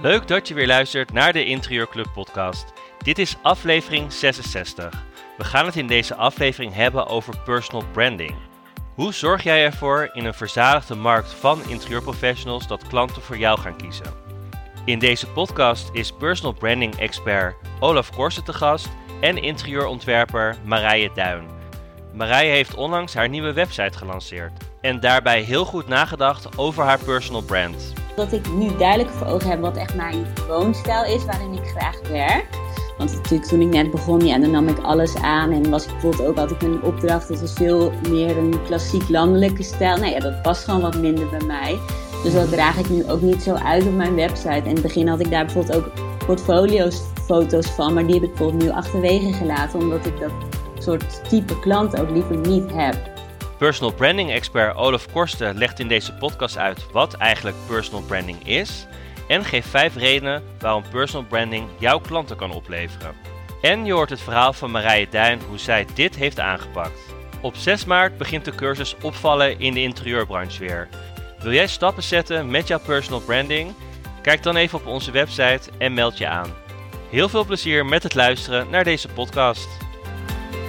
Leuk dat je weer luistert naar de Interieurclub podcast. Dit is aflevering 66. We gaan het in deze aflevering hebben over personal branding. Hoe zorg jij ervoor in een verzadigde markt van interieurprofessionals dat klanten voor jou gaan kiezen? In deze podcast is personal branding expert Olaf Korsen te gast en interieurontwerper Marije Duin. Marije heeft onlangs haar nieuwe website gelanceerd en daarbij heel goed nagedacht over haar personal brand. Dat ik nu duidelijk voor ogen heb wat echt mijn woonstijl is, waarin ik graag werk. Want natuurlijk toen ik net begon, ja, dan nam ik alles aan. En was ik bijvoorbeeld ook altijd een opdracht, dat was veel meer een klassiek landelijke stijl. Nou ja, dat past gewoon wat minder bij mij. Dus dat draag ik nu ook niet zo uit op mijn website. In het begin had ik daar bijvoorbeeld ook portfolio's, foto's van. Maar die heb ik bijvoorbeeld nu achterwege gelaten, omdat ik dat soort type klant ook liever niet heb. Personal branding expert Olaf Korsten legt in deze podcast uit wat eigenlijk personal branding is en geeft 5 redenen waarom personal branding jouw klanten kan opleveren. En je hoort het verhaal van Marije Duin hoe zij dit heeft aangepakt. Op 6 maart begint de cursus Opvallen in de interieurbranche weer. Wil jij stappen zetten met jouw personal branding? Kijk dan even op onze website en meld je aan. Heel veel plezier met het luisteren naar deze podcast.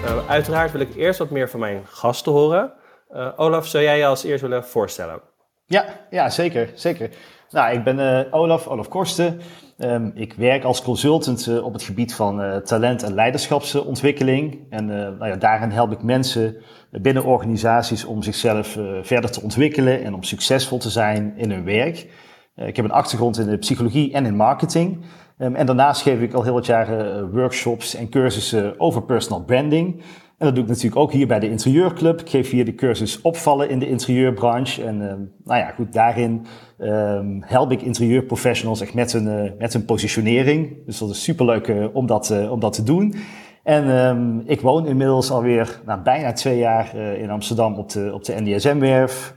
Uh, uiteraard wil ik eerst wat meer van mijn gasten horen. Uh, Olaf, zou jij je als eerst willen voorstellen? Ja, ja zeker, zeker. Nou, ik ben uh, Olaf, Olaf Korsten. Um, ik werk als consultant uh, op het gebied van talent- en leiderschapsontwikkeling. En nou ja, daarin help ik mensen binnen organisaties om zichzelf verder te ontwikkelen en om succesvol te zijn in hun werk. ik heb een achtergrond in de psychologie en in marketing. Um, en daarnaast geef ik al heel wat jaren workshops en cursussen over personal branding. En dat doe ik natuurlijk ook hier bij de Interieurclub. Ik geef hier de cursus opvallen in de interieurbranche. En uh, nou ja, goed, daarin um, help ik interieurprofessionals echt met hun, uh, met hun positionering. Dus dat is superleuk uh, om, dat, uh, om dat te doen. En um, ik woon inmiddels alweer nou, bijna twee jaar in Amsterdam op de, op de NDSM-werf.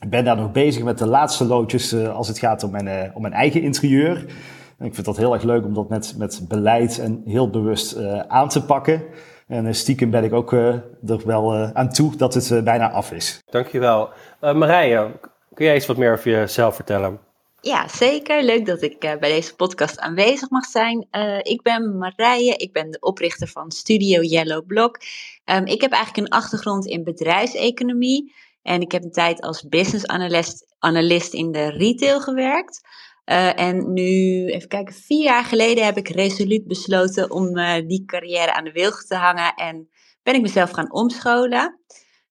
Ik ben daar nog bezig met de laatste loodjes als het gaat om mijn, om mijn eigen interieur. En ik vind dat heel erg leuk om dat met, met beleid en heel bewust aan te pakken. En eh, stiekem ben ik ook eh, er wel eh, aan toe dat het bijna af is. Dankjewel. Uh, Marije, kun jij eens wat meer over jezelf vertellen? Ja, zeker. Leuk dat ik bij deze podcast aanwezig mag zijn. ik ben Marije, ik ben de oprichter van Studio Yellow Block. Um, ik heb eigenlijk een achtergrond in bedrijfseconomie. En ik heb een tijd als business analyst, analyst in de retail gewerkt. Uh, en nu, even kijken, vier jaar geleden heb ik resoluut besloten om uh, die carrière aan de wilg te hangen en ben ik mezelf gaan omscholen.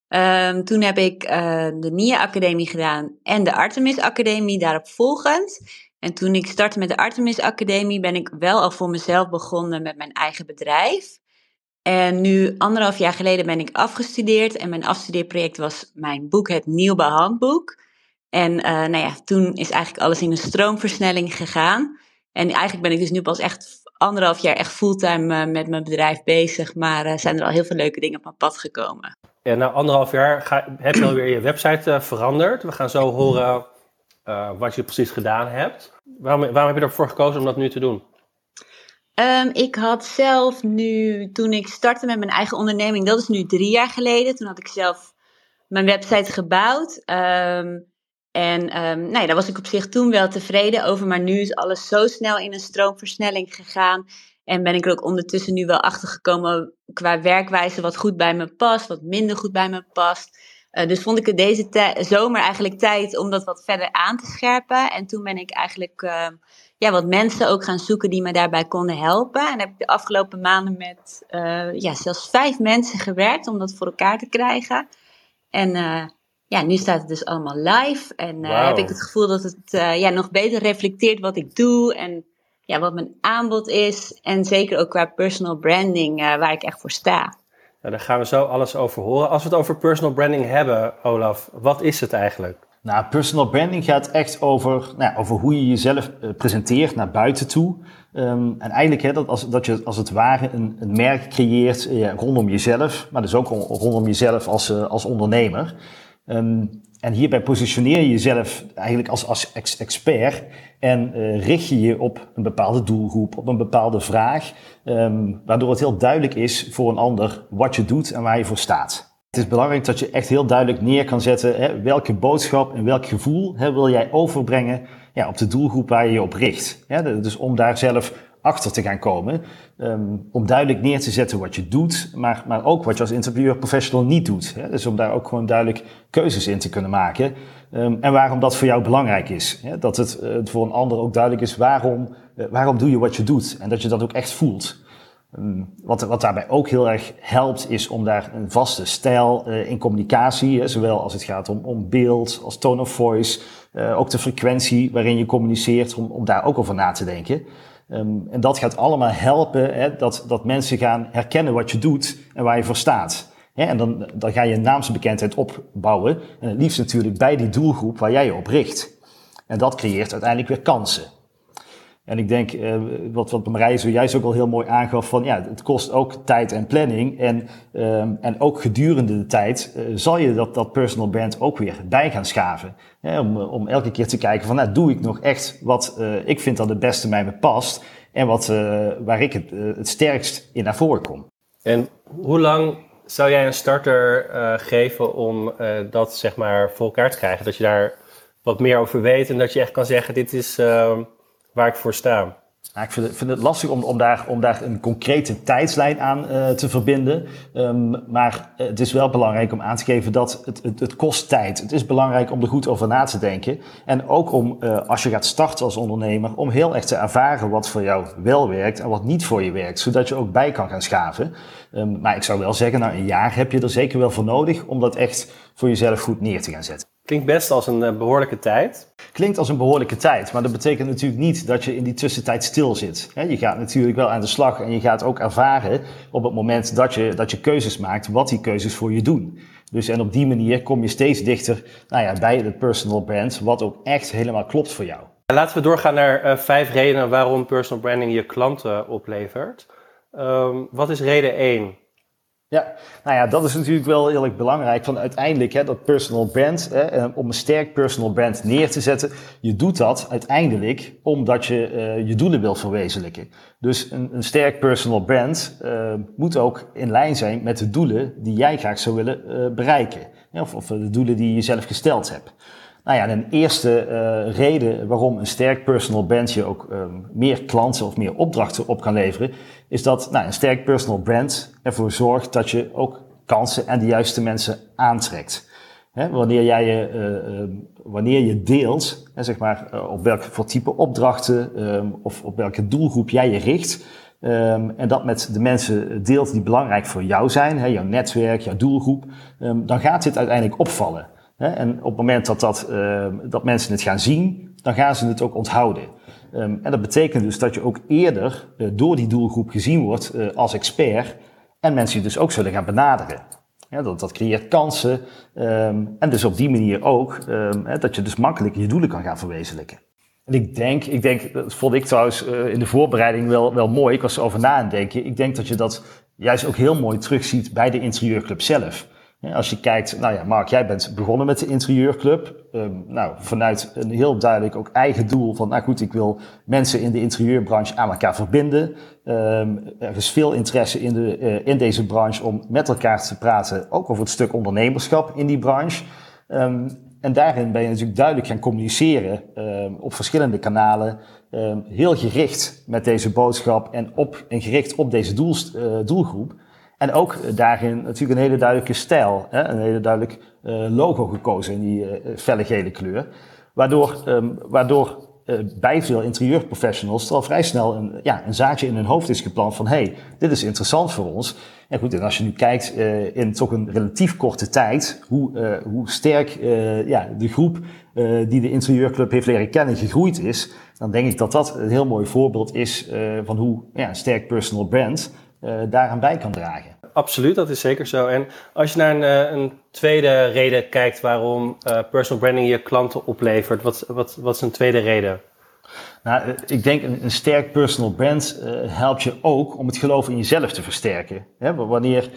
Um, toen heb ik uh, de NIA Academie gedaan en de Artemis Academie daarop volgend. En toen ik startte met de Artemis Academie ben ik wel al voor mezelf begonnen met mijn eigen bedrijf. En nu, anderhalf jaar geleden, ben ik afgestudeerd. En mijn afstudeerproject was mijn boek, het Nieuwbouwhandboek. En uh, nou ja, toen is eigenlijk alles in een stroomversnelling gegaan. En eigenlijk ben ik dus nu pas echt anderhalf jaar echt fulltime uh, met mijn bedrijf bezig. Maar uh, zijn er al heel veel leuke dingen op mijn pad gekomen. Ja, na anderhalf jaar ga, heb je alweer je website veranderd. We gaan zo horen wat je precies gedaan hebt. Waarom, waarom heb je ervoor gekozen om dat nu te doen? Um, ik had zelf nu, toen ik startte met mijn eigen onderneming, dat is nu drie jaar geleden. Toen had ik zelf mijn website gebouwd. Um, en um, daar was ik op zich toen wel tevreden over, maar nu is alles zo snel in een stroomversnelling gegaan. En ben ik er ook ondertussen nu wel achter gekomen qua werkwijze wat goed bij me past, wat minder goed bij me past. Uh, dus vond ik het deze zomer eigenlijk tijd om dat wat verder aan te scherpen. En toen ben ik eigenlijk uh, ja, wat mensen ook gaan zoeken die me daarbij konden helpen. En heb ik de afgelopen maanden met uh, ja, zelfs vijf mensen gewerkt om dat voor elkaar te krijgen. En ja, nu staat het dus allemaal live. En uh, heb ik het gevoel dat het uh, ja, nog beter reflecteert wat ik doe. En ja, wat mijn aanbod is. En zeker ook qua personal branding, uh, waar ik echt voor sta. Nou, daar gaan we zo alles over horen. Als we het over personal branding hebben, Olaf, wat is het eigenlijk? Nou, personal branding gaat echt over, nou, over hoe je jezelf presenteert naar buiten toe. Um, en eigenlijk hè, dat, als, dat je als het ware een, een merk creëert ja, rondom jezelf, maar dus ook rondom jezelf als, als ondernemer. Um, en hierbij positioneer je jezelf eigenlijk als, als expert en uh, richt je je op een bepaalde doelgroep, op een bepaalde vraag, um, waardoor het heel duidelijk is voor een ander wat je doet en waar je voor staat. Het is belangrijk dat je echt heel duidelijk neer kan zetten hè, welke boodschap en welk gevoel hè, wil jij overbrengen ja, op de doelgroep waar je je op richt. dus om daar zelf achter te gaan komen. Ehm, om duidelijk neer te zetten wat je doet, maar, maar ook wat je als interviewer professional niet doet. Hè? Dus om daar ook gewoon duidelijk keuzes in te kunnen maken. Ehm, en waarom dat voor jou belangrijk is. Hè? Dat het uh, voor een ander ook duidelijk is waarom, uh, waarom doe je wat je doet. En dat je dat ook echt voelt. Um, wat, wat daarbij ook heel erg helpt, is om daar een vaste stijl uh, in communicatie, hè, zowel als het gaat om, om beeld, als tone of voice, ook de frequentie waarin je communiceert, om, om daar ook over na te denken. Um, en dat gaat allemaal helpen hè, dat, dat mensen gaan herkennen wat je doet en waar je voor staat. en dan, dan ga je naamsbekendheid opbouwen. En het liefst natuurlijk bij die doelgroep waar jij je op richt. En dat creëert uiteindelijk weer kansen. En ik denk, uh, wat, wat Marije zojuist ook al heel mooi aangaf, van ja, het kost ook tijd en planning. En, um, en ook gedurende de tijd uh, zal je dat, dat personal brand ook weer bij gaan schaven. Hè, om, om elke keer te kijken van, nou, doe ik nog echt wat uh, ik vind dat het beste bij me past. En wat, waar ik het, het sterkst in naar voren kom. En hoe lang zou jij een starter geven om dat zeg maar voor elkaar te krijgen? Dat je daar wat meer over weet en dat je echt kan zeggen, dit is ehm, waar ik voor sta. Ik vind het, vind het, lastig om, om, daar, om daar een concrete tijdslijn aan uh, te verbinden. Um, maar het is wel belangrijk om aan te geven dat het, het, kost tijd. Het is belangrijk om er goed over na te denken. En ook om, uh, als je gaat starten als ondernemer, om heel erg te ervaren wat voor jou wel werkt en wat niet voor je werkt. Zodat je ook bij kan gaan schaven. Um, maar ik zou wel zeggen, nou een jaar heb je er zeker wel voor nodig om dat echt voor jezelf goed neer te gaan zetten. Klinkt best als een uh, behoorlijke tijd. Klinkt als een behoorlijke tijd, maar dat betekent natuurlijk niet dat je in die tussentijd stil zit. Je gaat natuurlijk wel aan de slag en je gaat ook ervaren op het moment dat je, dat je keuzes maakt, wat die keuzes voor je doen. Dus en op die manier kom je steeds dichter nou ja, bij het personal brand, wat ook echt helemaal klopt voor jou. Laten we doorgaan naar uh, vijf redenen waarom personal branding je klanten oplevert. Um, wat is reden 1? Ja, nou ja, dat is natuurlijk wel heel erg belangrijk. Van uiteindelijk, hè, dat personal brand, hè, eh, om een sterk personal brand neer te zetten, je doet dat uiteindelijk omdat je uh, je doelen wil verwezenlijken. Dus een, een sterk personal brand uh, moet ook in lijn zijn met de doelen die jij graag zou willen bereiken. Of, of de doelen die je zelf gesteld hebt. Nou ja, een eerste reden waarom een sterk personal brand je ook um, meer klanten of meer opdrachten op kan leveren, is dat nou, een sterk personal brand ervoor zorgt dat je ook kansen en de juiste mensen aantrekt. Wanneer, jij je, uh, uh, wanneer je deelt, hè, zeg maar, uh, op welke voor type opdrachten um, of op welke doelgroep jij je richt, um, en dat met de mensen deelt die belangrijk voor jou zijn, hè, jouw netwerk, jouw doelgroep, dan gaat dit uiteindelijk opvallen. En op het moment dat, dat, ehm, dat mensen het gaan zien, dan gaan ze het ook onthouden. Ehm, en dat betekent dus dat je ook eerder eh, door die doelgroep gezien wordt eh, als expert en mensen je dus ook zullen gaan benaderen. Dat, dat creëert kansen ehm, en dus op die manier ook dat je dus makkelijk je doelen kan gaan verwezenlijken. En ik denk, ik denk, dat vond ik trouwens uh, in de voorbereiding wel, wel mooi, ik was erover na aan denken. Ik denk dat je dat juist ook heel mooi terugziet bij de interieurclub zelf. Als je kijkt, nou ja, Mark, jij bent begonnen met de interieurclub. Um, nou, vanuit een heel duidelijk ook eigen doel van, nou goed, ik wil mensen in de interieurbranche aan elkaar verbinden. Um, er is veel interesse in, de, uh, in deze branche om met elkaar te praten, ook over het stuk ondernemerschap in die branche. Um, en daarin ben je natuurlijk duidelijk gaan communiceren op verschillende kanalen, heel gericht met deze boodschap en, op, en gericht op deze uh, doelgroep. En ook daarin natuurlijk een hele duidelijke stijl, hè? een hele duidelijk uh, logo gekozen in die uh, felle gele kleur. Waardoor, um, waardoor uh, bij veel interieurprofessionals er al vrij snel een, ja, een zaadje in hun hoofd is geplant van hey, dit is interessant voor ons. En goed, en als je nu kijkt in toch een relatief korte tijd, hoe, hoe sterk ja, de groep die de interieurclub heeft leren kennen gegroeid is, dan denk ik dat dat een heel mooi voorbeeld is van hoe ja, een sterk personal brand daaraan bij kan dragen absoluut, dat is zeker zo. En als je naar een, eh, een tweede reden kijkt waarom uh, personal branding je klanten oplevert, wat, wat, wat is een tweede reden? Nou, eh, ik denk een, een sterk personal brand helpt je ook om het geloof in jezelf te versterken. Hè, wanneer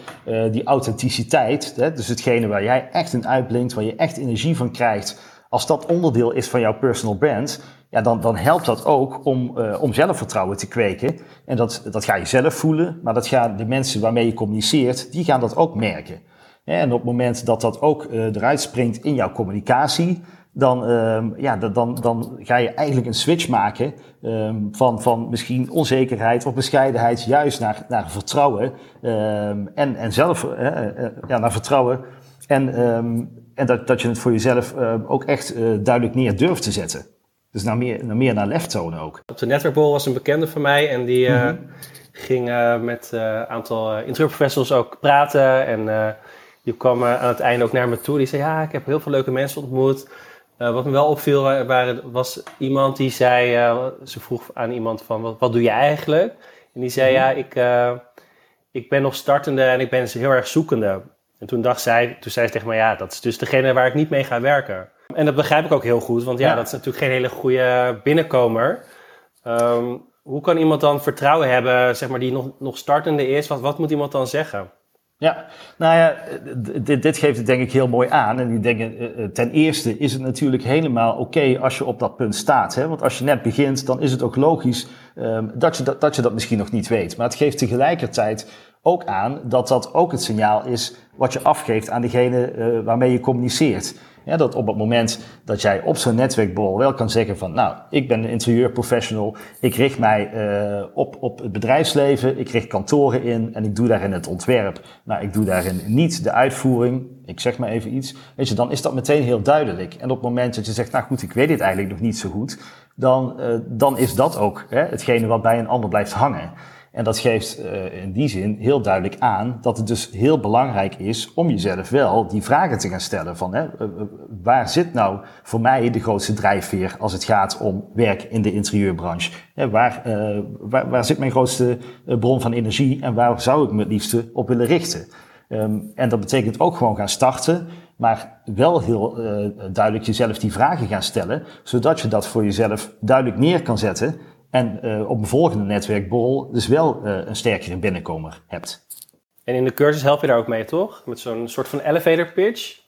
die authenticiteit, hè, dus hetgene waar jij echt in uitblinkt, waar je echt energie van krijgt, als dat onderdeel is van jouw personal brand, ja, dan, dan helpt dat ook om, uh, om zelfvertrouwen te kweken. En dat, dat ga je zelf voelen, maar dat gaan de mensen waarmee je communiceert, die gaan dat ook merken. En op het moment dat dat ook uh, eruit springt in jouw communicatie, dan, ehm, ja, dan, dan ga je eigenlijk een switch maken ehm, van, van misschien onzekerheid of bescheidenheid juist naar, naar vertrouwen ehm, en, en zelf uh, ja, naar vertrouwen en, en dat, dat je het voor jezelf ook echt duidelijk neer durft te zetten. Dus naar meer, naar meer naar lef tonen ook. Op de netwerkbol was een bekende van mij en die mm ging met een aantal uh, professionals ook praten en die kwam aan het einde ook naar me toe. Die zei, ja, ik heb heel veel leuke mensen ontmoet. Uh, wat me wel opviel waren, was iemand die zei, uh, ze vroeg aan iemand van, wat, wat doe je eigenlijk? En die zei, mhm. ja, ik, uh, ik ben nog startende en ik ben dus heel erg zoekende. En toen dacht zij, toen zei ze tegen mij, ja, dat is dus degene waar ik niet mee ga werken. En dat begrijp ik ook heel goed, want ja, dat is natuurlijk geen hele goede binnenkomer. Um, hoe kan iemand dan vertrouwen hebben, zeg maar, die nog, nog startende is? Wat, wat moet iemand dan zeggen? Ja, nou ja, dit, dit geeft het denk ik heel mooi aan. En ik denk, eh, eh, ten eerste is het natuurlijk helemaal oké als je op dat punt staat. Hè? Want als je net begint, dan is het ook logisch um, dat, je dat, dat je dat misschien nog niet weet. Maar het geeft tegelijkertijd ook aan dat dat ook het signaal is wat je afgeeft aan degene uh, waarmee je communiceert. Dat op het moment dat jij op zo'n netwerkbol wel kan zeggen van, nou, ik ben een interieurprofessional, ik richt mij uh, op, op het bedrijfsleven, ik richt kantoren in en ik doe daarin het ontwerp. Nou, ik doe daarin niet de uitvoering, ik zeg maar even iets. Weet je, dan is dat meteen heel duidelijk. En op het moment dat je zegt, nou goed, ik weet dit eigenlijk nog niet zo goed, dan, uh, dan is dat ook hè, hetgene wat bij een ander blijft hangen. En dat geeft uh, in die zin heel duidelijk aan dat het dus heel belangrijk is om jezelf wel die vragen te gaan stellen van hè, uh, waar zit nou voor mij de grootste drijfveer als het gaat om werk in de interieurbranche? Hè, waar, waar, waar, zit mijn grootste bron van energie en waar zou ik me het liefste op willen richten? Um, en dat betekent ook gewoon gaan starten, maar wel heel duidelijk jezelf die vragen gaan stellen, zodat je dat voor jezelf duidelijk neer kan zetten en uh, op een volgende netwerkbol dus wel uh, een sterkere binnenkomer hebt. En in de cursus help je daar ook mee, toch? Met zo'n soort van elevator pitch?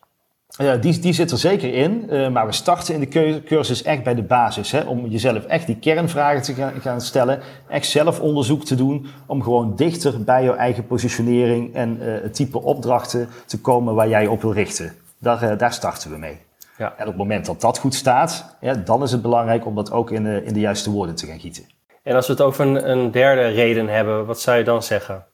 Ja, die, die zit er zeker in, uh, maar we starten in de cursus echt bij de basis. Hè, om jezelf echt die kernvragen te gaan, gaan stellen, echt zelf onderzoek te doen, om gewoon dichter bij jouw eigen positionering en het type opdrachten te komen waar jij op wil richten. Daar, daar starten we mee. Ja. En op het moment dat dat goed staat, ja, dan is het belangrijk om dat ook in de, in de juiste woorden te gaan gieten. En als we het over een, een derde reden hebben, wat zou je dan zeggen?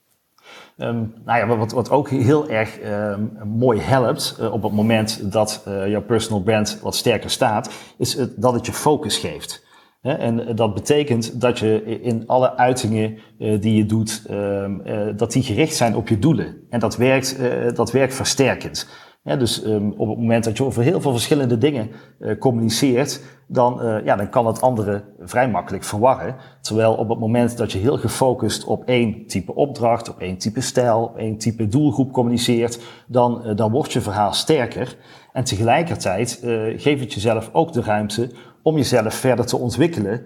Um, nou ja, wat, wat ook heel erg um, mooi helpt uh, op het moment dat uh, jouw personal brand wat sterker staat, is het, dat het je focus geeft. He, en dat betekent dat je in alle uitingen uh, die je doet, um, dat die gericht zijn op je doelen. En dat werkt, dat werkt versterkend. Dus um, op het moment dat je over heel veel verschillende dingen uh, communiceert, dan, uh, ja, dan kan het andere vrij makkelijk verwarren. Terwijl op het moment dat je heel gefocust op één type opdracht, op één type stijl, op één type doelgroep communiceert, dan, uh, dan wordt je verhaal sterker. En tegelijkertijd geeft het jezelf ook de ruimte om jezelf verder te ontwikkelen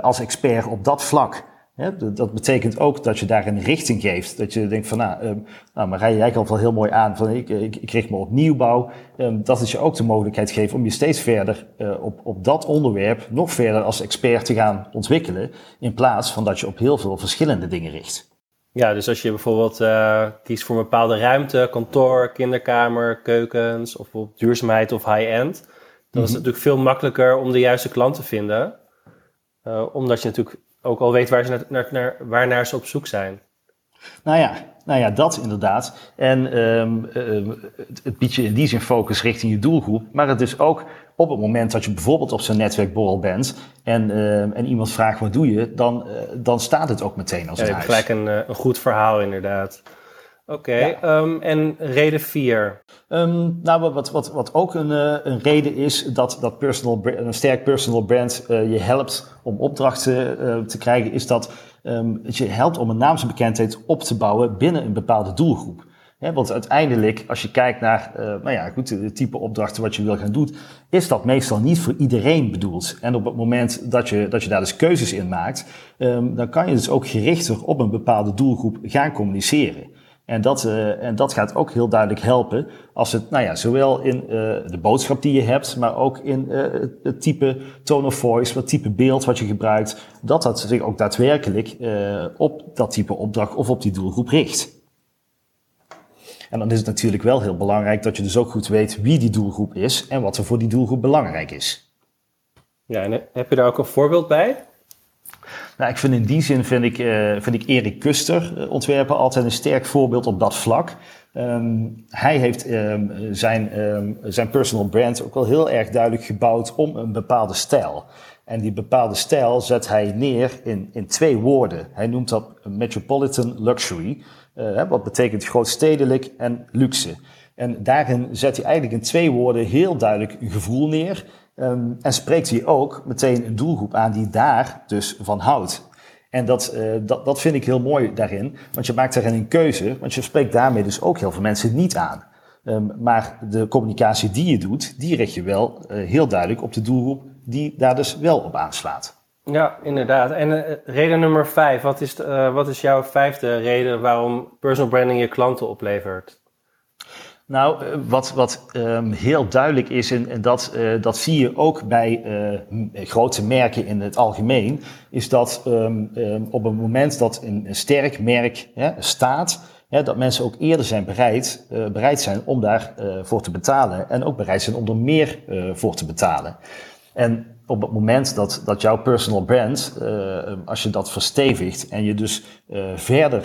als expert op dat vlak dat betekent ook dat je daar een richting geeft. Dat je denkt van, nou, um, nou Marije, jij al wel heel mooi aan van ik, ik, ik richt me op nieuwbouw. Um, dat het je ook de mogelijkheid geeft om je steeds verder uh, op, op dat onderwerp nog verder als expert te gaan ontwikkelen. In plaats van dat je op heel veel verschillende dingen richt. Ja, dus als je bijvoorbeeld uh, kiest voor een bepaalde ruimte, kantoor, kinderkamer, keukens of op duurzaamheid of high-end, dan mm -hmm. is het natuurlijk veel makkelijker om de juiste klant te vinden. Uh, omdat je natuurlijk ook al weet waar, ze naar, naar, waar naar ze op zoek zijn. Nou ja, nou ja dat inderdaad. En um, het biedt je in die zin focus richting je doelgroep. Maar het is ook op het moment dat je bijvoorbeeld op zo'n netwerkborrel bent en, um, en iemand vraagt wat doe je, dan, uh, dan staat het ook meteen als ja, een huis. gelijk een, een goed verhaal inderdaad. Oké, okay, ja. um, en reden 4? Um, nou, wat, wat, wat ook een, uh, een reden is dat, dat personal, een sterk personal brand uh, je helpt om opdrachten uh, te krijgen, is dat um, het je helpt om een naamsbekendheid op te bouwen binnen een bepaalde doelgroep. He, want uiteindelijk, als je kijkt naar nou ja, goed, de type opdrachten wat je wil gaan doen, is dat meestal niet voor iedereen bedoeld. En op het moment dat je, dat je daar dus keuzes in maakt, dan kan je dus ook gerichter op een bepaalde doelgroep gaan communiceren. En dat, uh, en dat gaat ook heel duidelijk helpen als het, nou ja, zowel in uh, de boodschap die je hebt, maar ook in uh, het type tone of voice, wat type beeld wat je gebruikt, dat dat zich ook daadwerkelijk op dat type opdracht of op die doelgroep richt. En dan is het natuurlijk wel heel belangrijk dat je dus ook goed weet wie die doelgroep is en wat er voor die doelgroep belangrijk is. Ja, en heb je daar ook een voorbeeld bij? Nou, ik vind in die zin vind ik, uh, vind ik Erik Kuster, uh, ontwerper, altijd een sterk voorbeeld op dat vlak. Um, hij heeft um, zijn, um, zijn personal brand ook wel heel erg duidelijk gebouwd om een bepaalde stijl. En die bepaalde stijl zet hij neer in, in twee woorden. Hij noemt dat metropolitan luxury, uh, wat betekent grootstedelijk en luxe. En daarin zet hij eigenlijk in twee woorden heel duidelijk een gevoel neer. Um, en spreekt hij ook meteen een doelgroep aan die daar dus van houdt. En dat, uh, dat, dat vind ik heel mooi daarin, want je maakt daarin een keuze, want je spreekt daarmee dus ook heel veel mensen niet aan. Um, maar de communicatie die je doet, die richt je wel uh, heel duidelijk op de doelgroep die daar dus wel op aanslaat. Ja, inderdaad. En uh, reden nummer vijf, wat is, wat is jouw vijfde reden waarom personal branding je klanten oplevert? Nou, wat, wat um, heel duidelijk is, en, en dat, uh, dat zie je ook bij uh, grote merken in het algemeen, is dat um, um, op het moment dat een, sterk merk staat, dat mensen ook eerder zijn bereid, bereid zijn om daarvoor voor te betalen en ook bereid zijn om er meer voor te betalen. En op het moment dat, dat jouw personal brand, als je dat verstevigt en je dus verder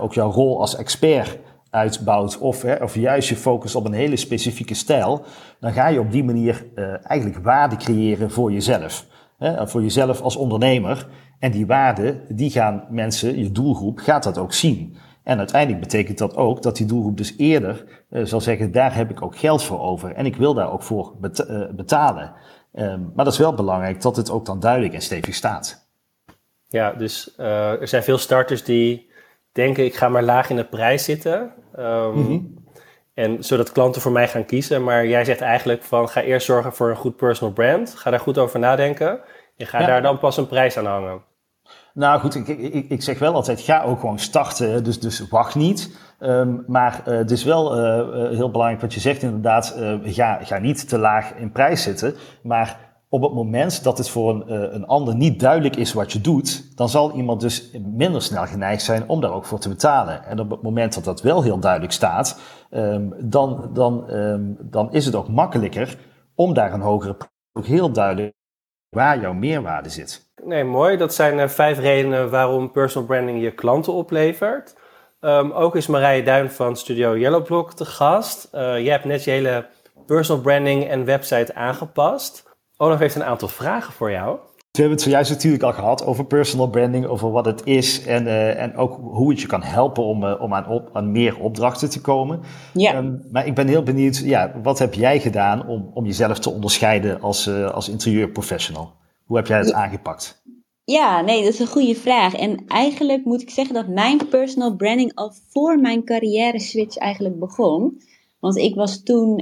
ook jouw rol als expert uitbouwt of, hè, of juist je focus op een hele specifieke stijl, dan ga je op die manier uh, eigenlijk waarde creëren voor jezelf. Hè, voor jezelf als ondernemer. En die waarde, die gaan mensen, je doelgroep, gaat dat ook zien. En uiteindelijk betekent dat ook dat die doelgroep dus eerder uh, zal zeggen, daar heb ik ook geld voor over en ik wil daar ook voor uh, betalen. Um, maar dat is wel belangrijk dat het ook dan duidelijk en stevig staat. Ja, dus er zijn veel starters die denken, ik ga maar laag in de prijs zitten. Um, mm-hmm. En zodat klanten voor mij gaan kiezen. Maar jij zegt eigenlijk van ga eerst zorgen voor een goed personal brand. Ga daar goed over nadenken. En ga ja. daar dan pas een prijs aan hangen. Nou goed, ik, ik, ik, zeg wel altijd, ga ook gewoon starten. Dus, dus wacht niet. Um, maar uh, het is wel uh, heel belangrijk wat je zegt inderdaad. Uh, ga, ga niet te laag in prijs zitten. Maar op het moment dat het voor een, uh, een ander niet duidelijk is wat je doet, dan zal iemand dus minder snel geneigd zijn om daar ook voor te betalen. En op het moment dat dat wel heel duidelijk staat, um, dan, dan, um, dan is het ook makkelijker om daar een hogere ook heel duidelijk waar jouw meerwaarde zit. Nee, mooi. Dat zijn uh, vijf redenen waarom personal branding je klanten oplevert. Um, ook is Marije Duin van Studio Yellowblock te gast. Uh, jij hebt net je hele personal branding en website aangepast. Olaf heeft een aantal vragen voor jou. We hebben het zojuist natuurlijk al gehad over personal branding, over wat het is en, uh, en ook hoe het je kan helpen om, uh, om aan, op, aan meer opdrachten te komen. Ja. Um, maar ik ben heel benieuwd, ja, wat heb jij gedaan om, om jezelf te onderscheiden als, uh, als interieurprofessional? Hoe heb jij het ja. aangepakt? Ja, nee, dat is een goede vraag. En eigenlijk moet ik zeggen dat mijn personal branding al voor mijn carrière switch eigenlijk begon. Want ik was toen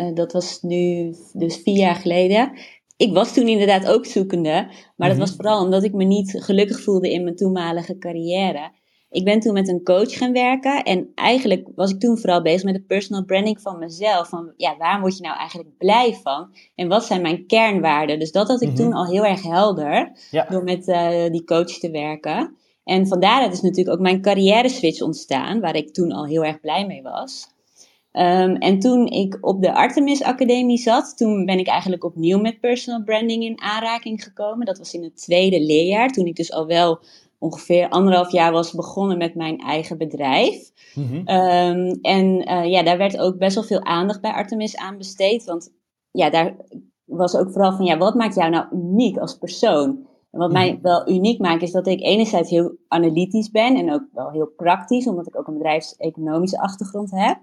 uh, dat was nu dus vier jaar geleden. Ik was toen inderdaad ook zoekende, maar dat was vooral omdat ik me niet gelukkig voelde in mijn toenmalige carrière. Ik ben toen met een coach gaan werken en eigenlijk was ik toen vooral bezig met de personal branding van mezelf. Van ja, waar word je nou eigenlijk blij van? En wat zijn mijn kernwaarden? Dus dat had ik mm-hmm. toen al heel erg helder ja. door met uh, die coach te werken. En vandaar is natuurlijk ook mijn carrière switch ontstaan, waar ik toen al heel erg blij mee was. Um, en toen ik op de Artemis Academie zat, toen ben ik eigenlijk opnieuw met personal branding in aanraking gekomen. Dat was in het tweede leerjaar, toen ik dus al wel ongeveer anderhalf jaar was begonnen met mijn eigen bedrijf. Mm-hmm. Um, en uh, ja, daar werd ook best wel veel aandacht bij Artemis aan besteed. Want ja, daar was ook vooral van, ja, wat maakt jou nou uniek als persoon? En wat mij mm-hmm. wel uniek maakt, is dat ik enerzijds heel analytisch ben en ook wel heel praktisch, omdat ik ook een bedrijfseconomische achtergrond heb.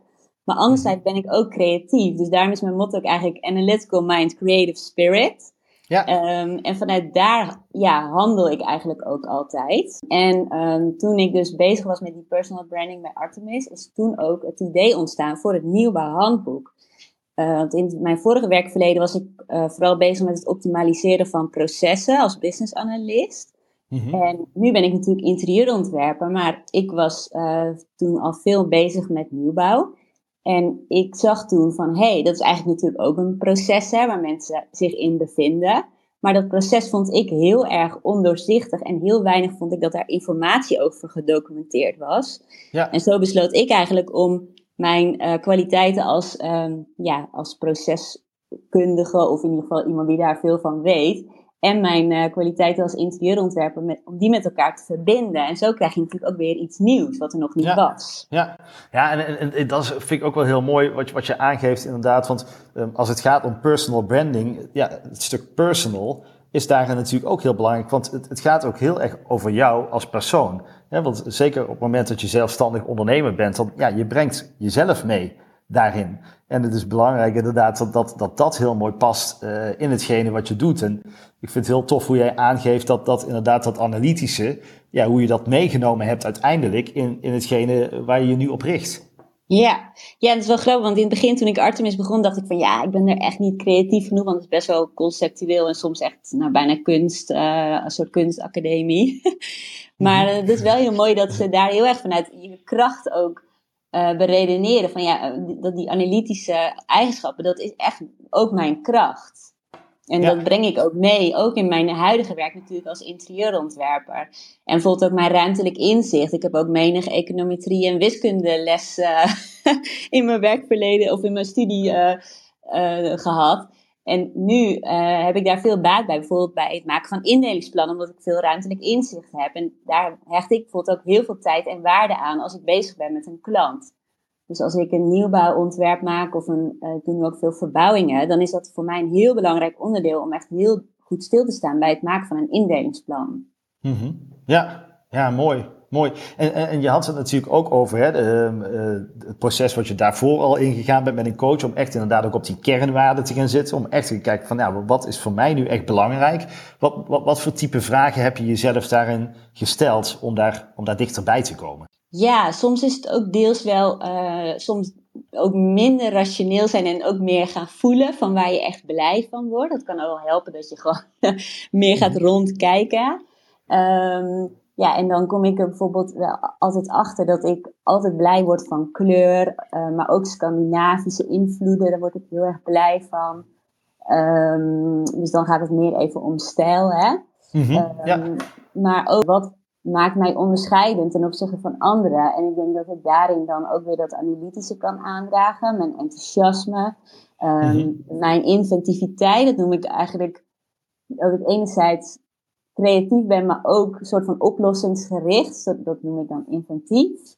Maar anderzijds ben ik ook creatief. Dus daarom is mijn motto ook eigenlijk Analytical Mind, Creative Spirit. Ja. Um, en vanuit daar ja, handel ik eigenlijk ook altijd. En um, toen ik dus bezig was met die personal branding bij Artemis, is toen ook het idee ontstaan voor het nieuwbouwhandboek. Uh, want in mijn vorige werkverleden was ik uh, vooral bezig met het optimaliseren van processen als business analyst. Mm-hmm. En nu ben ik natuurlijk interieurontwerper, maar ik was uh, toen al veel bezig met nieuwbouw. En ik zag toen van, hé, hey, dat is eigenlijk natuurlijk ook een proces hè, waar mensen zich in bevinden. Maar dat proces vond ik heel erg ondoorzichtig en heel weinig vond ik dat daar informatie over gedocumenteerd was. Ja. En zo besloot ik eigenlijk om mijn uh, kwaliteiten als, um, ja, als proceskundige, of in ieder geval iemand die daar veel van weet, en mijn uh, kwaliteiten als interieurontwerper, met, om die met elkaar te verbinden. En zo krijg je natuurlijk ook weer iets nieuws, wat er nog niet was. Ja, ja en, en, en, dat vind ik ook wel heel mooi wat je, wat je aangeeft inderdaad. Want um, als het gaat om personal branding, ja, het stuk personal is daarin natuurlijk ook heel belangrijk. Want het, het gaat ook heel erg over jou als persoon. Ja, want zeker op het moment dat je zelfstandig ondernemer bent, dan ja, je brengt jezelf mee daarin. En het is belangrijk inderdaad dat dat, dat, dat heel mooi past uh, in hetgene wat je doet. En ik vind het heel tof hoe jij aangeeft dat dat inderdaad dat analytische, ja, hoe je dat meegenomen hebt uiteindelijk in, in hetgene waar je je nu op richt. Ja. ja, dat is wel grappig, want in het begin toen ik Artemis begon, dacht ik van ja, ik ben er echt niet creatief genoeg, want het is best wel conceptueel en soms echt nou, bijna kunst, uh, een soort kunstacademie. maar uh, het is wel heel mooi dat ze daar heel erg vanuit je kracht ook uh, beredeneren. Van ja, dat die analytische eigenschappen, dat is echt ook mijn kracht. En dat breng ik ook mee, ook in mijn huidige werk natuurlijk als interieurontwerper. En bijvoorbeeld ook mijn ruimtelijk inzicht. Ik heb ook menig econometrie en wiskundeles uh, in mijn werkverleden of in mijn studie uh, gehad. En nu heb ik daar veel baat bij, bijvoorbeeld bij het maken van indelingsplannen, omdat ik veel ruimtelijk inzicht heb. En daar hecht ik bijvoorbeeld ook heel veel tijd en waarde aan als ik bezig ben met een klant. Dus als ik een nieuwbouwontwerp maak of een, uh, ik doe ook veel verbouwingen, dan is dat voor mij een heel belangrijk onderdeel om echt heel goed stil te staan bij het maken van een indelingsplan. Mm -hmm. Ja, ja, mooi. Mooi. En, en, en, je had het natuurlijk ook over hè, de, uh, het proces wat je daarvoor al ingegaan bent met een coach, om echt inderdaad ook op die kernwaarden te gaan zitten, om echt te kijken van, nou, wat is voor mij nu echt belangrijk? Wat, wat, wat voor type vragen heb je jezelf daarin gesteld om daar, om daar dichterbij te komen? Ja, soms is het ook deels wel, uh, soms ook minder rationeel zijn en ook meer gaan voelen van waar je echt blij van wordt. Dat kan ook wel helpen dat je gewoon meer gaat rondkijken. Um, ja, en dan kom ik er bijvoorbeeld wel altijd achter dat ik altijd blij word van kleur, uh, maar ook Scandinavische invloeden, daar word ik heel erg blij van. Um, dus dan gaat het meer even om stijl, hè. Mm -hmm, um, ja. Maar ook wat maakt mij onderscheidend ten opzichte van anderen. En ik denk dat ik daarin dan ook weer dat analytische kan aandragen. Mijn enthousiasme, um, mijn inventiviteit. Dat noem ik eigenlijk dat ik enerzijds creatief ben, maar ook een soort van oplossingsgericht. Dat, noem ik dan inventief.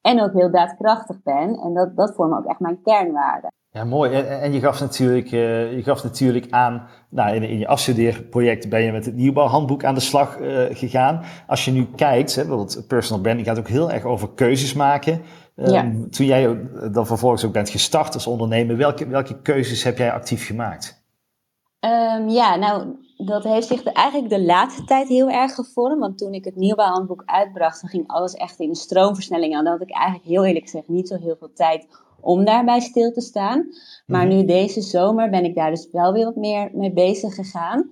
En ook heel daadkrachtig ben. En dat, dat vormen ook echt mijn kernwaarden. Ja, mooi. En, en je, gaf natuurlijk, uh, je gaf natuurlijk aan, nou, in, in, je afstudeerproject ben je met het nieuwbouwhandboek aan de slag uh, gegaan. Als je nu kijkt, hè, bijvoorbeeld personal branding gaat ook heel erg over keuzes maken. Um, ja. Toen jij dan vervolgens ook bent gestart als ondernemer, welke, welke keuzes heb jij actief gemaakt? Um, ja, nou, dat heeft zich de, eigenlijk de laatste tijd heel erg gevormd. Want toen ik het nieuwbouwhandboek uitbracht, dan ging alles echt in stroomversnelling. En dan had ik eigenlijk heel eerlijk gezegd niet zo heel veel tijd om daarbij stil te staan. Maar mhm. nu deze zomer ben ik daar dus wel weer wat meer mee bezig gegaan.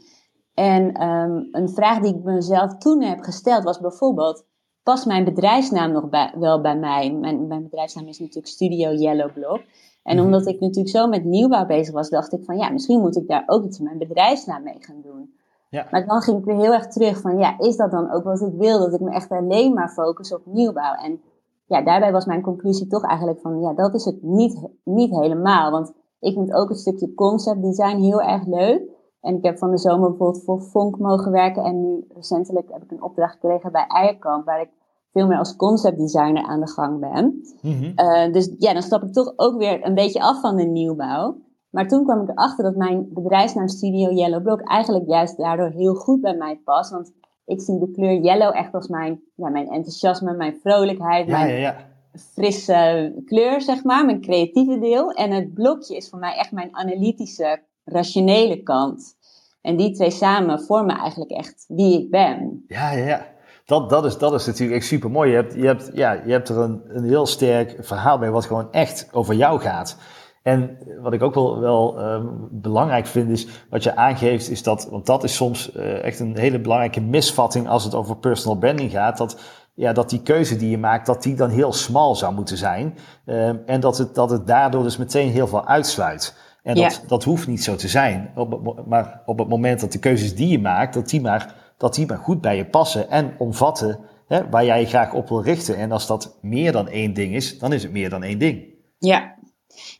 En um, een vraag die ik mezelf toen heb gesteld was bijvoorbeeld: past mijn bedrijfsnaam nog bij, wel bij mij? Mijn, mijn bedrijfsnaam is natuurlijk Studio Yellow Block. En mhm. omdat ik natuurlijk zo met nieuwbouw bezig was, dacht ik van ja, misschien moet ik daar ook iets met mijn bedrijfsnaam mee gaan doen. Ja. Maar dan ging ik weer heel erg terug van ja, is dat dan ook wat ik wil? Dat ik me echt alleen maar focus op nieuwbouw. En ja, daarbij was mijn conclusie toch eigenlijk van, ja, dat is het niet, niet helemaal. Want ik vind ook het stukje concept design heel erg leuk. En ik heb van de zomer bijvoorbeeld voor Fonk mogen werken. En nu recentelijk heb ik een opdracht gekregen bij Eierkamp, waar ik veel meer als concept designer aan de gang ben. Mm uh, dus ja, dan stap ik toch ook weer een beetje af van de nieuwbouw. Maar toen kwam ik erachter dat mijn bedrijfsnaam Studio Yellow Block eigenlijk juist daardoor heel goed bij mij past. Want ik zie de kleur yellow echt als mijn, ja, mijn enthousiasme, mijn vrolijkheid, ja, mijn ja, ja. frisse kleur, zeg maar, mijn creatieve deel. En het blokje is voor mij echt mijn analytische, rationele kant. En die twee samen vormen eigenlijk echt wie ik ben. Ja, ja, ja. Dat, dat, is, dat is natuurlijk echt super mooi. Je hebt, je hebt, ja, je hebt er een, een heel sterk verhaal bij wat gewoon echt over jou gaat. En wat ik ook wel, wel um, belangrijk vind is, wat je aangeeft, is dat, want dat is soms uh, echt een hele belangrijke misvatting als het over personal branding gaat, dat, ja, dat die keuze die je maakt, dat die dan heel smal zou moeten zijn. Um, en dat het, dat het daardoor dus meteen heel veel uitsluit. En dat, ja. dat hoeft niet zo te zijn. Op, maar op het moment dat de keuzes die je maakt, dat die maar, dat die maar goed bij je passen en omvatten hè, waar jij je graag op wil richten. En als dat meer dan één ding is, dan is het meer dan één ding. Ja.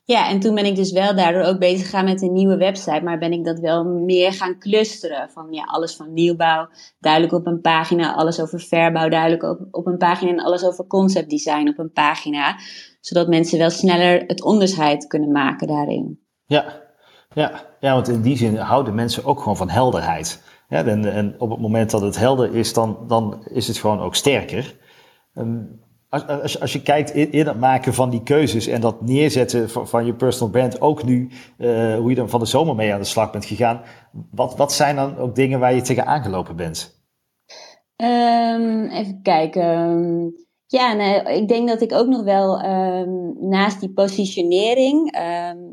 Ja, en toen ben ik dus wel daardoor ook bezig gegaan met een nieuwe website. Maar ben ik dat wel meer gaan clusteren. Van ja, alles van nieuwbouw, duidelijk op een pagina. Alles over verbouw, duidelijk op, op een pagina. En alles over concept design op een pagina. Zodat mensen wel sneller het onderscheid kunnen maken daarin. Ja, ja. ja want in die zin houden mensen ook gewoon van helderheid. Ja, en, en op het moment dat het helder is, dan, dan is het gewoon ook sterker. Um, als, als, je kijkt in, in, het maken van die keuzes en dat neerzetten van, je personal brand, ook nu, uh, hoe je dan van de zomer mee aan de slag bent gegaan, wat, wat zijn dan ook dingen waar je tegen aangelopen bent? Um, even kijken. Ja, nee, ik denk dat ik ook nog wel um, naast die positionering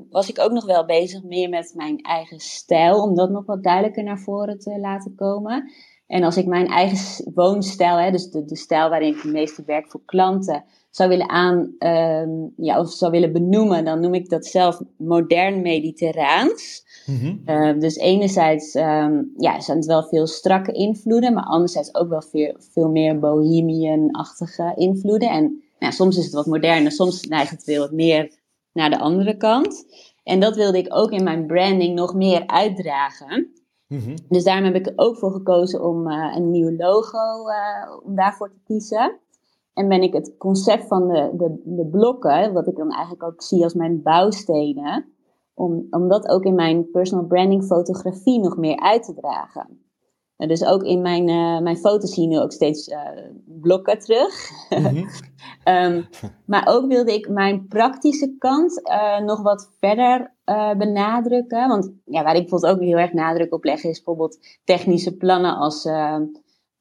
was ik ook nog wel bezig meer met mijn eigen stijl, om dat nog wat duidelijker naar voren te laten komen. En als ik mijn eigen woonstijl, hè, dus de, de stijl waarin ik het meeste werk voor klanten, zou willen aan, um, ja, of zou willen benoemen, dan noem ik dat zelf modern mediterraans. Mm -hmm. dus enerzijds um, ja, zijn het wel veel strakke invloeden, maar anderzijds ook wel veel, veel meer bohemian-achtige invloeden. En nou, soms is het wat moderner, soms neigt het veel wat meer naar de andere kant. En dat wilde ik ook in mijn branding nog meer uitdragen. Mhm. Dus daarom heb ik er ook voor gekozen om uh, een nieuw logo, uh, om daarvoor te kiezen. En ben ik het concept van de, de, de blokken, wat ik dan eigenlijk ook zie als mijn bouwstenen, om, om dat ook in mijn personal branding fotografie nog meer uit te dragen. Uh, dus ook in mijn, uh, mijn foto's zie je nu ook steeds uh, blokken terug. Mm um, maar ook wilde ik mijn praktische kant nog wat verder benadrukken. Want ja, waar ik bijvoorbeeld ook heel erg nadruk op leg, is bijvoorbeeld technische plannen als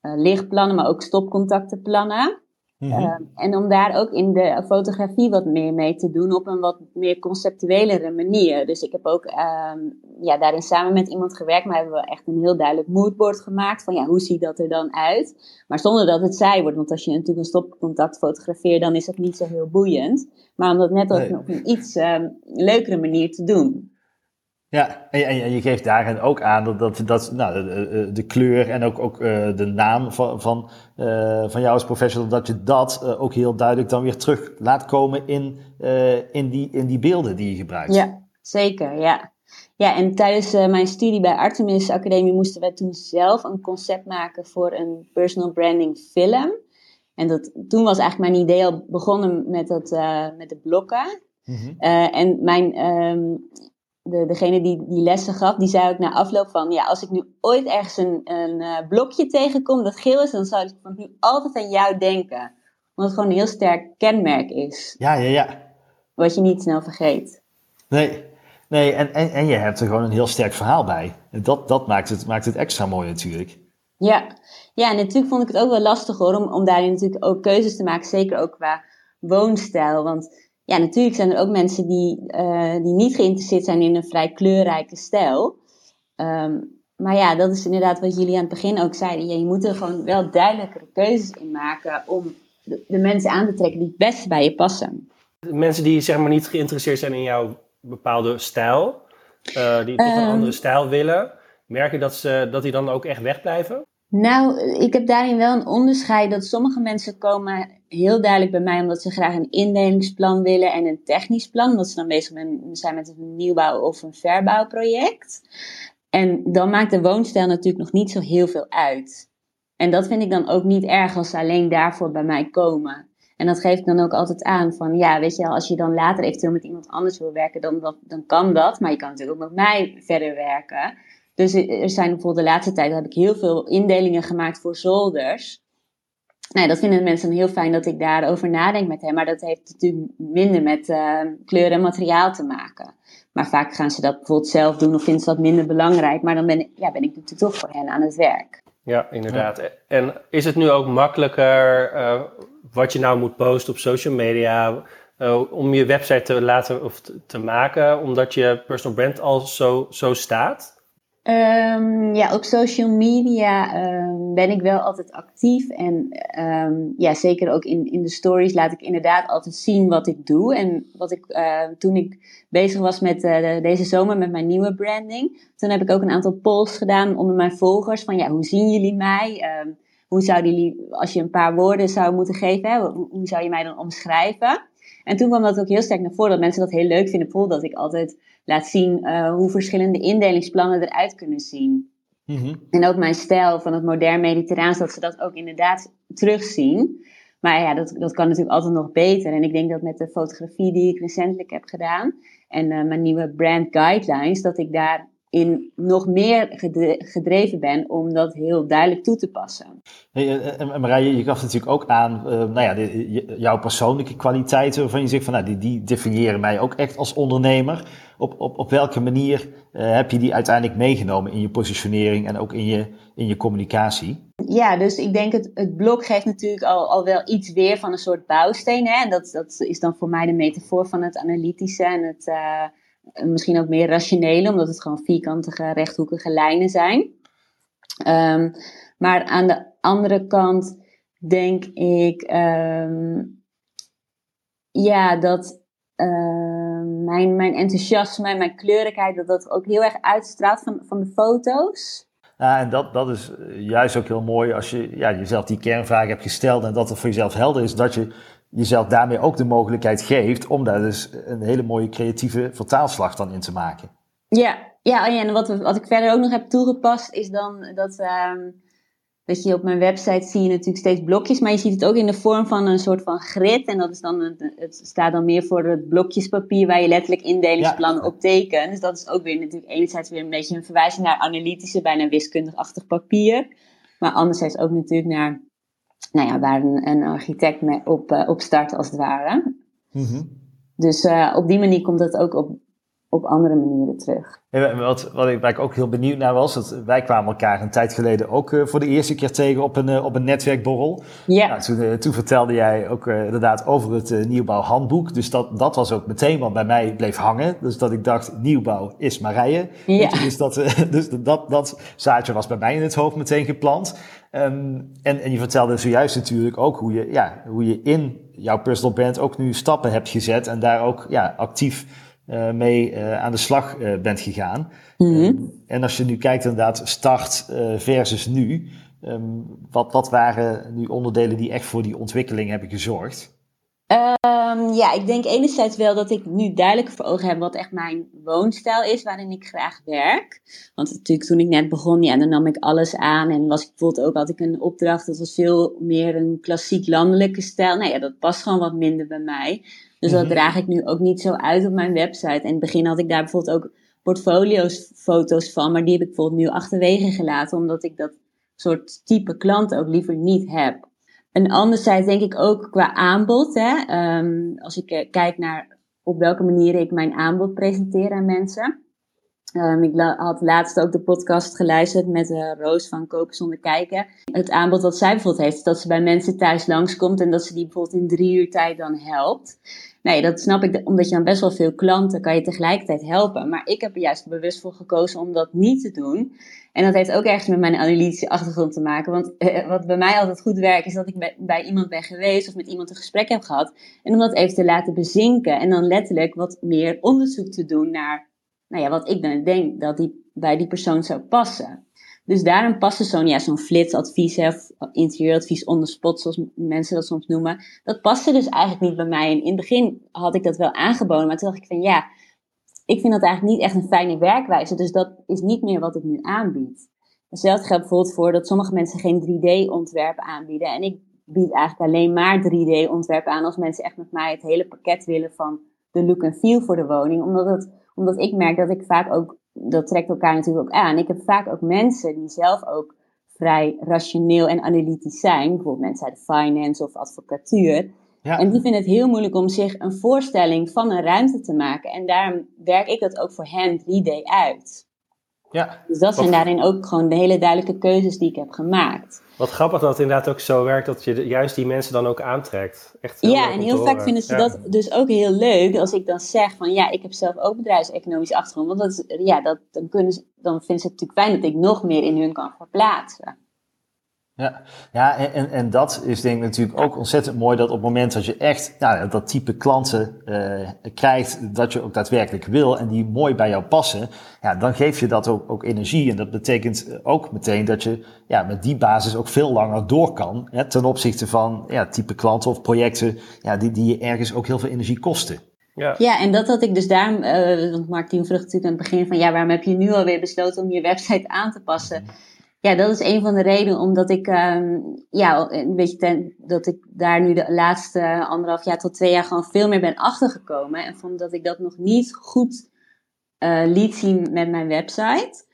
lichtplannen, maar ook stopcontactenplannen. Mm -hmm. en om daar ook in de fotografie wat meer mee te doen op een wat meer conceptuelere manier. Dus ik heb ook um, ja, daarin samen met iemand gewerkt, maar hebben we echt een heel duidelijk moodboard gemaakt van ja, hoe ziet dat er dan uit? Maar zonder dat het saai wordt, want als je natuurlijk een stopcontact fotografeert, dan is het niet zo heel boeiend. Maar om dat net ook nee. op een iets um, leukere manier te doen. Ja, en, en, je geeft daarin ook aan dat, dat, dat nou, de, de, kleur en ook, ook uh, de naam van, van, uh, van jou als professional, dat je dat uh, ook heel duidelijk dan weer terug laat komen in, in, die, in die beelden die je gebruikt. Ja, zeker, ja. Ja, en tijdens mijn studie bij Artemis Academie moesten wij toen zelf een concept maken voor een personal branding film. En dat, toen was eigenlijk mijn idee al begonnen met, dat, met de blokken. -hmm. en mijn um, de, degene die die lessen gaf, die zei ook na afloop van, ja, als ik nu ooit ergens een, een uh, blokje tegenkom dat geel is, dan zou ik van nu altijd aan jou denken. Omdat het gewoon een heel sterk kenmerk is. Ja, ja, ja. Wat je niet snel vergeet. Nee, nee en, en, en je hebt er gewoon een heel sterk verhaal bij. En dat, dat maakt, het, maakt het extra mooi natuurlijk. Ja. ja, en natuurlijk vond ik het ook wel lastig hoor, om, om daarin natuurlijk ook keuzes te maken, zeker ook qua woonstijl. Want ja, natuurlijk zijn er ook mensen die, uh, die niet geïnteresseerd zijn in een vrij kleurrijke stijl. Um, maar ja, dat is inderdaad wat jullie aan het begin ook zeiden. Ja, je moet er gewoon wel duidelijkere keuzes in maken om de, de mensen aan te trekken die het beste bij je passen. Mensen die zeg maar niet geïnteresseerd zijn in jouw bepaalde stijl, uh, die toch um, een andere stijl willen, merk je dat, ze, dat die dan ook echt wegblijven? Nou, ik heb daarin wel een onderscheid dat sommige mensen komen heel duidelijk bij mij omdat ze graag een indelingsplan willen en een technisch plan, omdat ze dan bezig zijn met een nieuwbouw of een verbouwproject. En dan maakt de woonstijl natuurlijk nog niet zo heel veel uit. En dat vind ik dan ook niet erg als ze alleen daarvoor bij mij komen. En dat geef ik dan ook altijd aan van, ja, weet je, als je dan later eventueel met iemand anders wil werken, dan, dan kan dat. Maar je kan natuurlijk ook met mij verder werken. Dus er zijn bijvoorbeeld de laatste tijd heb ik heel veel indelingen gemaakt voor zolders. Nou, dat vinden mensen heel fijn dat ik daarover nadenk met hem. Maar dat heeft natuurlijk minder met uh, kleur en materiaal te maken. Maar vaak gaan ze dat bijvoorbeeld zelf doen of vinden ze dat minder belangrijk. Maar dan ben ik, ja, ben ik natuurlijk toch voor hen aan het werk. Ja, inderdaad. En is het nu ook makkelijker uh, wat je nou moet posten op social media... Uh, om je website te laten of te maken, omdat je personal brand al zo, zo staat? Um, ja, op social media um, ben ik wel altijd actief. En um, ja, zeker ook in, in de stories laat ik inderdaad altijd zien wat ik doe. En wat ik, toen ik bezig was met uh, deze zomer met mijn nieuwe branding, toen heb ik ook een aantal polls gedaan onder mijn volgers. Van ja, hoe zien jullie mij? hoe zouden jullie, als je een paar woorden zou moeten geven, hè, hoe zou je mij dan omschrijven? En toen kwam dat ook heel sterk naar voren, dat mensen dat heel leuk vinden. Bijvoorbeeld dat ik altijd laat zien uh, hoe verschillende indelingsplannen eruit kunnen zien. Mhm. En ook mijn stijl van het modern mediterraans, dat ze dat ook inderdaad terugzien. Maar ja, dat, dat kan natuurlijk altijd nog beter. En ik denk dat met de fotografie die ik recentelijk heb gedaan en uh, mijn nieuwe brand guidelines, dat ik daar in nog meer gedreven ben om dat heel duidelijk toe te passen. Hey, en Marije, je gaf natuurlijk ook aan, uh, nou ja, de, jouw persoonlijke kwaliteiten, waarvan je zegt van, nou, die, die definiëren mij ook echt als ondernemer. Op, op, op welke manier uh, heb je die uiteindelijk meegenomen in je positionering en ook in je, in je communicatie? Ja, dus ik denk het, het blok geeft natuurlijk al, al wel iets weer van een soort bouwsteen. Hè? En dat, dat is dan voor mij de metafoor van het analytische en het... Uh, misschien ook meer rationele, omdat het gewoon vierkantige, rechthoekige lijnen zijn. Um, maar aan de andere kant denk ik um, ja, dat uh, mijn, mijn enthousiasme en mijn kleurigheid, dat dat ook heel erg uitstraalt van, van de foto's. Ja, en dat, dat is juist ook heel mooi als je ja, jezelf die kernvraag hebt gesteld en dat het voor jezelf helder is dat je jezelf daarmee ook de mogelijkheid geeft om daar dus een hele mooie creatieve vertaalslag dan in te maken. Ja, ja en wat, wat ik verder ook nog heb toegepast is dan dat, uh, dat je op mijn website zie je natuurlijk steeds blokjes, maar je ziet het ook in de vorm van een soort van grid. En dat is dan, het staat dan meer voor het blokjespapier waar je letterlijk indelingsplannen op tekent. Dus dat is ook weer natuurlijk enerzijds weer een beetje een verwijzing naar analytische, bijna wiskundig-achtig papier. Maar anderzijds ook natuurlijk naar nou ja, waar een, een architect mee op, uh, op start als het ware. Mhm. Dus uh, op die manier komt het ook op, op andere manieren terug. Ja, wat, wat ik, waar ik ook heel benieuwd naar was, dat wij kwamen elkaar een tijd geleden ook uh, voor de eerste keer tegen op een, op een netwerkborrel. Ja. Nou, toen, toen, vertelde jij ook inderdaad over het nieuwbouwhandboek. Dus dat, dat was ook meteen wat bij mij bleef hangen. Dus dat ik dacht, nieuwbouw is Marije. Ja. Dus, dat, dus dat, dat zaadje was bij mij in het hoofd meteen geplant. Um, en, en je vertelde zojuist natuurlijk ook hoe je, ja, hoe je in jouw personal brand ook nu stappen hebt gezet en daar ook ja, actief uh, mee uh, aan de slag uh, bent gegaan. Mm -hmm. um, en als je nu kijkt inderdaad start versus nu, um, wat, wat waren nu onderdelen die echt voor die ontwikkeling hebben gezorgd? Um, ja, ik denk enerzijds wel dat ik nu duidelijk voor ogen heb wat echt mijn woonstijl is, waarin ik graag werk. Want natuurlijk toen ik net begon, ja, dan nam ik alles aan en was ik bijvoorbeeld ook, had ik een opdracht, dat was veel meer een klassiek landelijke stijl. Nou ja, dat past gewoon wat minder bij mij. Dus dat mhm. draag ik nu ook niet zo uit op mijn website. En in het begin had ik daar bijvoorbeeld ook portfolio's, foto's van, maar die heb ik bijvoorbeeld nu achterwege gelaten, omdat ik dat soort type klant ook liever niet heb. En anderzijds denk ik ook qua aanbod. Hè, um, als ik uh, kijk naar op welke manier ik mijn aanbod presenteer aan mensen. Um, ik had laatst ook de podcast geluisterd met uh, Roos van Kopen zonder kijken. Het aanbod dat zij bijvoorbeeld heeft, dat ze bij mensen thuis langskomt en dat ze die bijvoorbeeld in drie uur tijd dan helpt. Nee, dat snap ik, omdat je dan best wel veel klanten kan je tegelijkertijd helpen. Maar ik heb er juist bewust voor gekozen om dat niet te doen. En dat heeft ook ergens met mijn analytische achtergrond te maken. Want eh, wat bij mij altijd goed werkt, is dat ik bij, iemand ben geweest of met iemand een gesprek heb gehad. En om dat even te laten bezinken. En dan letterlijk wat meer onderzoek te doen naar nou ja, wat ik dan denk dat die bij die persoon zou passen. Dus daarom passen zo'n ja, zo'n flitsadvies of interieuradvies on the spot, zoals mensen dat soms noemen. Dat paste dus eigenlijk niet bij mij. En in het begin had ik dat wel aangeboden, maar toen dacht ik van ja, ik vind dat eigenlijk niet echt een fijne werkwijze. Dus dat is niet meer wat ik nu aanbied. Hetzelfde geldt bijvoorbeeld voor dat sommige mensen geen 3D-ontwerp aanbieden. En ik bied eigenlijk alleen maar 3D-ontwerp aan als mensen echt met mij het hele pakket willen van de look en feel voor de woning. Omdat, het, omdat ik merk dat ik vaak ook, dat trekt elkaar natuurlijk ook aan. Ik heb vaak ook mensen die zelf ook vrij rationeel en analytisch zijn. Bijvoorbeeld mensen uit de finance of advocatuur. Ja. En die vinden het heel moeilijk om zich een voorstelling van een ruimte te maken. En daarom werk ik dat ook voor hen 3D uit. Ja. Dus dat zijn daarin ook gewoon de hele duidelijke keuzes die ik heb gemaakt. Wat grappig dat het inderdaad ook zo werkt dat je juist die mensen dan ook aantrekt. Echt ja, en heel vaak vinden ze dat dus ook heel leuk als ik dan zeg van ja, ik heb zelf ook bedrijfseconomische achtergrond. Want dat is, ja, dat, dan, kunnen ze, dan vinden ze het natuurlijk fijn dat ik nog meer in hun kan verplaatsen. Ja, ja en, en dat is denk ik natuurlijk ook ontzettend mooi dat op het moment dat je echt nou, dat type klanten uh, krijgt, dat je ook daadwerkelijk wil en die mooi bij jou passen, ja, dan geef je dat ook, ook energie. En dat betekent ook meteen dat je ja, met die basis ook veel langer door kan hè, ten opzichte van ja, type klanten of projecten ja, die, die je ergens ook heel veel energie kosten. Ja. ja, en dat had ik dus daar, uh, want Martien vroeg natuurlijk aan het begin van, ja, waarom heb je nu alweer besloten om je website aan te passen? Ja, dat is een van de redenen, omdat ik, um, ja, een beetje ten, dat ik daar nu de laatste anderhalf jaar tot twee jaar gewoon veel meer ben achtergekomen. En vond dat ik dat nog niet goed uh, liet zien met mijn website.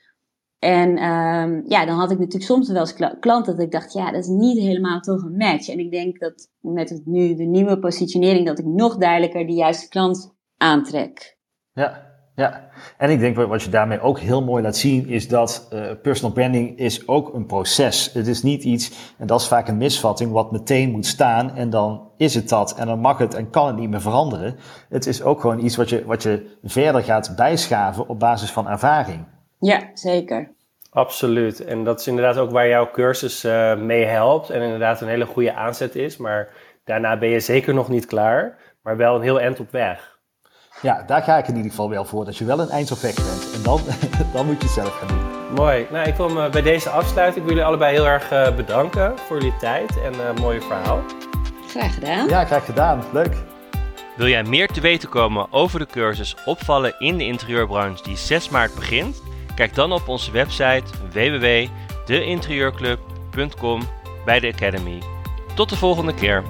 En um, ja, dan had ik natuurlijk soms wel eens klanten dat ik dacht, ja, dat is niet helemaal toch een match. En ik denk dat met het, nu de nieuwe positionering, dat ik nog duidelijker de juiste klant aantrek. Ja, ja. En ik denk wat je daarmee ook heel mooi laat zien, is dat uh, personal branding is ook een proces. Het is niet iets, en dat is vaak een misvatting, wat meteen moet staan en dan is het dat en dan mag het en kan het niet meer veranderen. Het is ook gewoon iets wat je, wat je verder gaat bijschaven op basis van ervaring. Ja, zeker. Absoluut. En dat is inderdaad ook waar jouw cursus uh, mee helpt. En inderdaad een hele goede aanzet is. Maar daarna ben je zeker nog niet klaar. Maar wel een heel eind op weg. Ja, daar ga ik in ieder geval wel voor. Dat je wel een eind op weg bent. En dan, dan moet je het zelf gaan doen. Mooi. Nou, ik wil me bij deze afsluiten. Ik wil jullie allebei heel erg uh, bedanken voor jullie tijd en uh, mooie verhaal. Graag gedaan. Ja, graag gedaan. Leuk. Wil jij meer te weten komen over de cursus Opvallen in de interieurbranche die 6 maart begint? Kijk dan op onze website www.deinterieurclub.com bij de Academy. Tot de volgende keer.